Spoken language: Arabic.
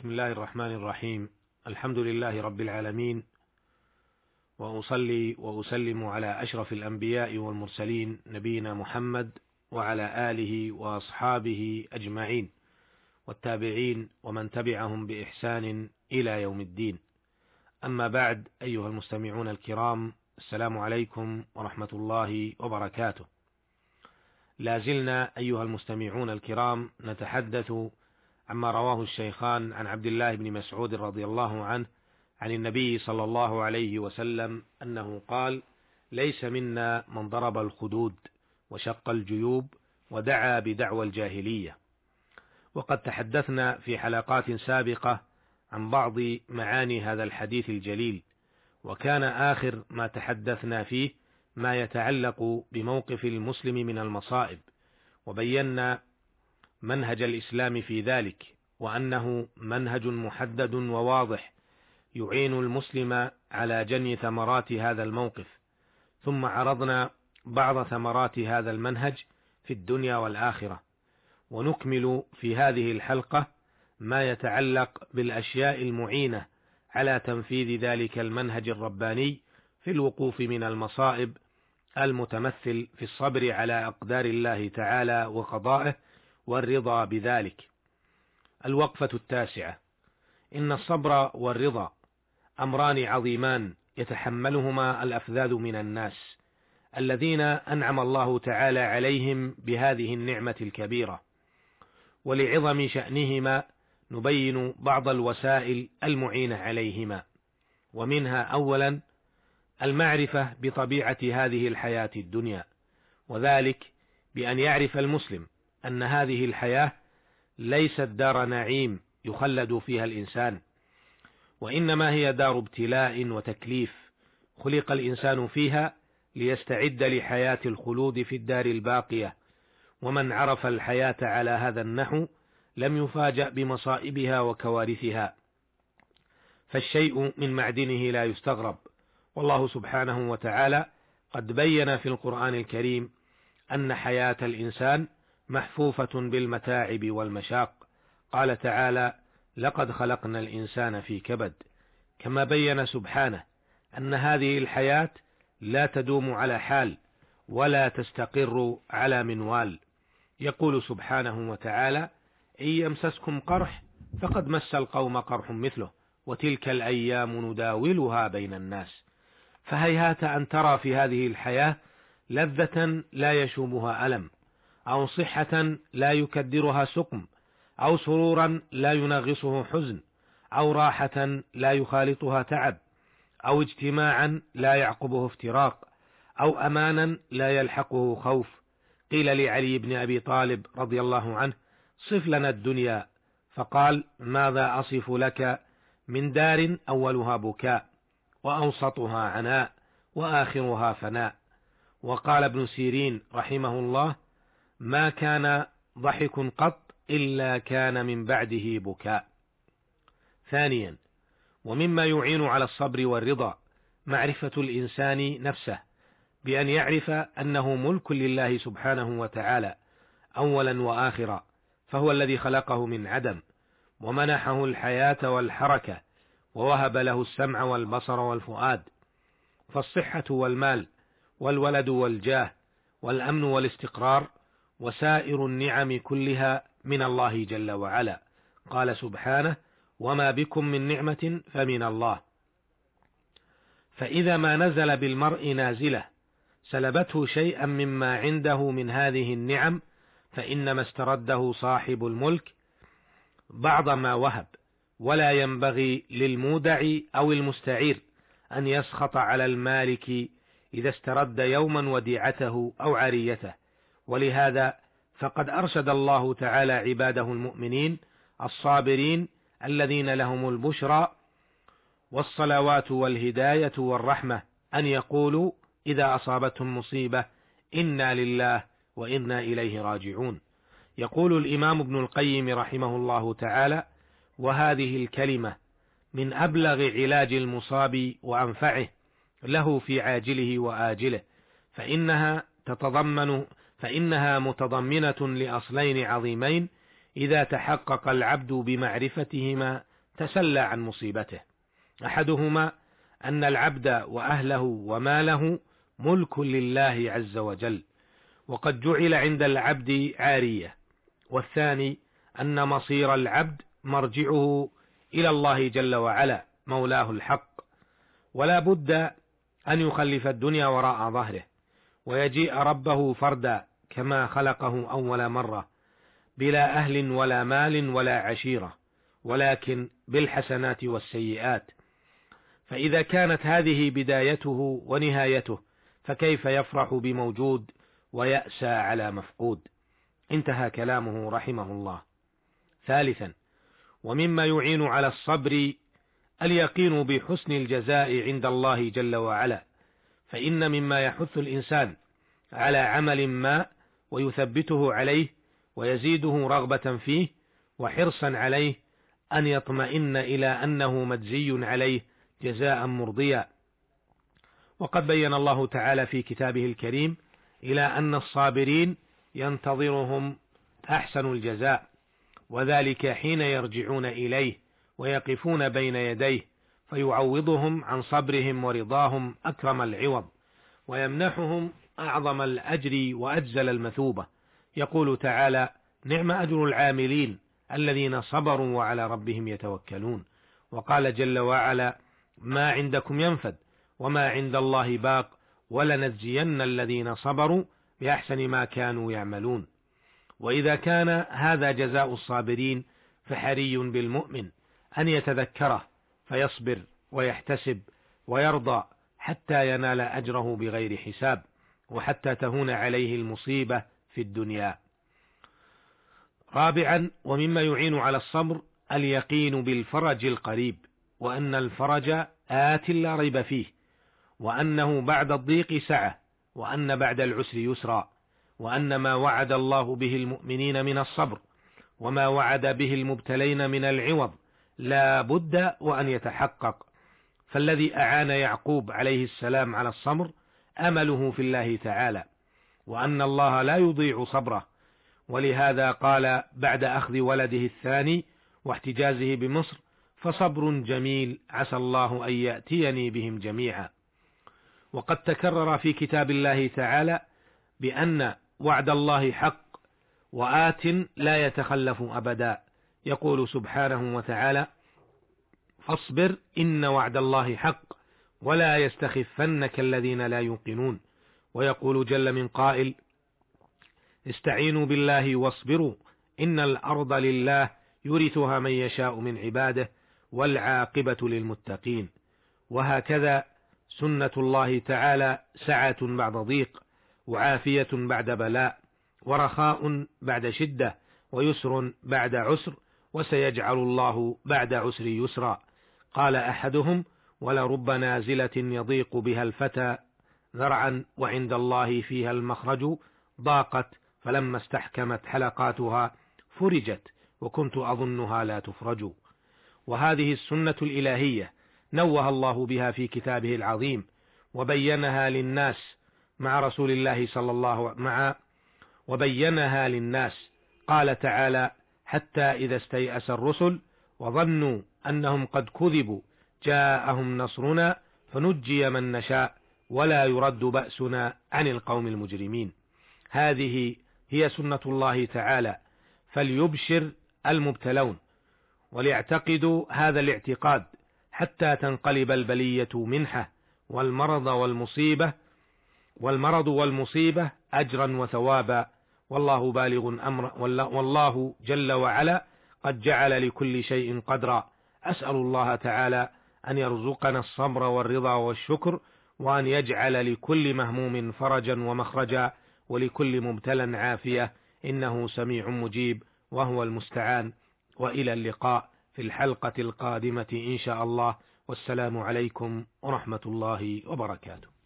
بسم الله الرحمن الرحيم. الحمد لله رب العالمين. وأصلي وأسلم على أشرف الأنبياء والمرسلين نبينا محمد وعلى آله وأصحابه أجمعين. والتابعين ومن تبعهم بإحسان إلى يوم الدين. أما بعد أيها المستمعون الكرام السلام عليكم ورحمة الله وبركاته. لا زلنا أيها المستمعون الكرام نتحدث عما رواه الشيخان عن عبد الله بن مسعود رضي الله عنه عن النبي صلى الله عليه وسلم أنه قال: ليس منا من ضرب الخدود وشق الجيوب ودعا بدعوى الجاهلية. وقد تحدثنا في حلقات سابقة عن بعض معاني هذا الحديث الجليل، وكان آخر ما تحدثنا فيه ما يتعلق بموقف المسلم من المصائب، وبينا منهج الإسلام في ذلك وأنه منهج محدد وواضح يعين المسلم على جني ثمرات هذا الموقف. ثم عرضنا بعض ثمرات هذا المنهج في الدنيا والآخرة. ونكمل في هذه الحلقة ما يتعلق بالأشياء المعينة على تنفيذ ذلك المنهج الرباني في الوقوف من المصائب المتمثل في الصبر على أقدار الله تعالى وقضائه والرضا بذلك. الوقفة التاسعة: إن الصبر والرضا أمران عظيمان يتحملهما الأفذاذ من الناس، الذين أنعم الله تعالى عليهم بهذه النعمة الكبيرة. ولعظم شأنهما نبين بعض الوسائل المعينة عليهما. ومنها أولا المعرفة بطبيعة هذه الحياة الدنيا، وذلك بأن يعرف المسلم أن هذه الحياة ليست دار نعيم يخلد فيها الإنسان وإنما هي دار ابتلاء وتكليف خلق الإنسان فيها ليستعد لحياة الخلود في الدار الباقية. ومن عرف الحياة على هذا النحو لم يفاجأ بمصائبها وكوارثها. فالشيء من معدنه لا يستغرب. والله سبحانه وتعالى قد بين في القرآن الكريم أن حياة الإنسان محفوفة بالمتاعب والمشاق. قال تعالى لقد خلقنا الإنسان في كبد. كما بين سبحانه أن هذه الحياة لا تدوم على حال ولا تستقر على منوال. يقول سبحانه وتعالى إن يمسسكم قرح فقد مس القوم قرح مثله وتلك الأيام نداولها بين الناس. فهيهات أن ترى في هذه الحياة لذة لا يشوبها ألم. أو صحة لا يكدرها سقم أو سرورا لا ينغصه حزن أو راحة لا يخالطها تعب أو اجتماعا لا يعقبه افتراق أو أمانا لا يلحقه خوف. قيل لعلي بن أبي طالب رضي الله عنه صف لنا الدنيا. فقال ماذا أصف لك؟ من دار أولها بكاء وأوسطها عناء وآخرها فناء. وقال ابن سيرين رحمه الله ما كان ضحك قط إلا كان من بعده بكاء. ثانيا ومما يعين على الصبر والرضا معرفة الإنسان نفسه بأن يعرف أنه ملك لله سبحانه وتعالى أولا وآخرا فهو الذي خلقه من عدم ومنحه الحياة والحركة ووهب له السمع والبصر والفؤاد فالصحة والمال والولد والجاه والأمن والاستقرار وسائر النعم كلها من الله جل وعلا. قال سبحانه وما بكم من نعمة فمن الله. فإذا ما نزل بالمرء نازلة سلبته شيئا مما عنده من هذه النعم فإنما استرده صاحب الملك بعض ما وهب. ولا ينبغي للمودع أو المستعير أن يسخط على المالك إذا استرد يوما وديعته أو عريته. ولهذا فقد أرشد الله تعالى عباده المؤمنين الصابرين الذين لهم البشرى والصلوات والهداية والرحمة أن يقولوا إذا أصابتهم مصيبة إنا لله وإنا إليه راجعون. يقول الإمام ابن القيم رحمه الله تعالى وهذه الكلمة من أبلغ علاج المصاب وأنفعه له في عاجله وآجله فإنها تتضمن فإنها متضمنة لأصلين عظيمين إذا تحقق العبد بمعرفتهما تسلى عن مصيبته. أحدهما أن العبد وأهله وماله ملك لله عز وجل وقد جعل عند العبد عارية. والثاني أن مصير العبد مرجعه إلى الله جل وعلا مولاه الحق. ولا بد أن يخلف الدنيا وراء ظهره ويجيء ربه فردا كما خلقه أول مرة بلا أهل ولا مال ولا عشيرة ولكن بالحسنات والسيئات. فإذا كانت هذه بدايته ونهايته فكيف يفرح بموجود ويأسى على مفقود؟ انتهى كلامه رحمه الله. ثالثا ومما يعين على الصبر اليقين بحسن الجزاء عند الله جل وعلا. فإن مما يحث الإنسان على عمل ما ويثبته عليه ويزيده رغبة فيه وحرصا عليه أن يطمئن إلى أنه مجزي عليه جزاء مرضيا. وقد بين الله تعالى في كتابه الكريم إلى أن الصابرين ينتظرهم أحسن الجزاء وذلك حين يرجعون إليه ويقفون بين يديه فيعوضهم عن صبرهم ورضاهم أكرم العوض ويمنحهم أعظم الأجر وأجزل المثوبة. يقول تعالى نعم أجر العاملين الذين صبروا وعلى ربهم يتوكلون. وقال جل وعلا ما عندكم ينفد وما عند الله باق ولنجزين الذين صبروا بأحسن ما كانوا يعملون. وإذا كان هذا جزاء الصابرين فحري بالمؤمن أن يتذكره فيصبر ويحتسب ويرضى حتى ينال أجره بغير حساب. وحتى تهون عليه المصيبة في الدنيا. رابعا ومما يعين على الصبر اليقين بالفرج القريب وأن الفرج آت لا ريب فيه وأنه بعد الضيق سعة وأن بعد العسر يسرا وأن ما وعد الله به المؤمنين من الصبر وما وعد به المبتلين من العوض لا بد وأن يتحقق. فالذي أعان يعقوب عليه السلام على الصبر أمله في الله تعالى وأن الله لا يضيع صبره. ولهذا قال بعد أخذ ولده الثاني واحتجازه بمصر فصبر جميل عسى الله أن يأتيني بهم جميعا. وقد تكرر في كتاب الله تعالى بأن وعد الله حق وآت لا يتخلف أبدا. يقول سبحانه وتعالى فاصبر إن وعد الله حق ولا يستخفنك الذين لا يوقنون. ويقول جل من قائل استعينوا بالله واصبروا إن الأرض لله يورثها من يشاء من عباده والعاقبة للمتقين. وهكذا سنة الله تعالى سعة بعد ضيق وعافية بعد بلاء ورخاء بعد شدة ويسر بعد عسر وسيجعل الله بعد عسر يسرا. قال أحدهم ولرب نازلة يضيق بها الفتى ذرعا وعند الله فيها المخرج ضاقت فلما استحكمت حلقاتها فرجت وكنت أظنها لا تفرج. وهذه السنة الإلهية نوه الله بها في كتابه العظيم وبينها للناس مع رسول الله صلى الله مع وبينها للناس. قال تعالى حتى إذا استيأس الرسل وظنوا أنهم قد كذبوا جاءهم نصرنا فنجي من نشاء ولا يرد بأسنا عن القوم المجرمين. هذه هي سنة الله تعالى فليبشر المبتلون وليعتقدوا هذا الاعتقاد حتى تنقلب البلية منحة والمرض والمصيبة والمرض والمصيبة أجرا وثوابا. والله بالغ أمر والله جل وعلا قد جعل لكل شيء قدرا. أسأل الله تعالى أن يرزقنا الصبر والرضا والشكر وأن يجعل لكل مهموم فرجا ومخرجا ولكل مبتلى عافية. إنه سميع مجيب وهو المستعان. وإلى اللقاء في الحلقة القادمة إن شاء الله. والسلام عليكم ورحمة الله وبركاته.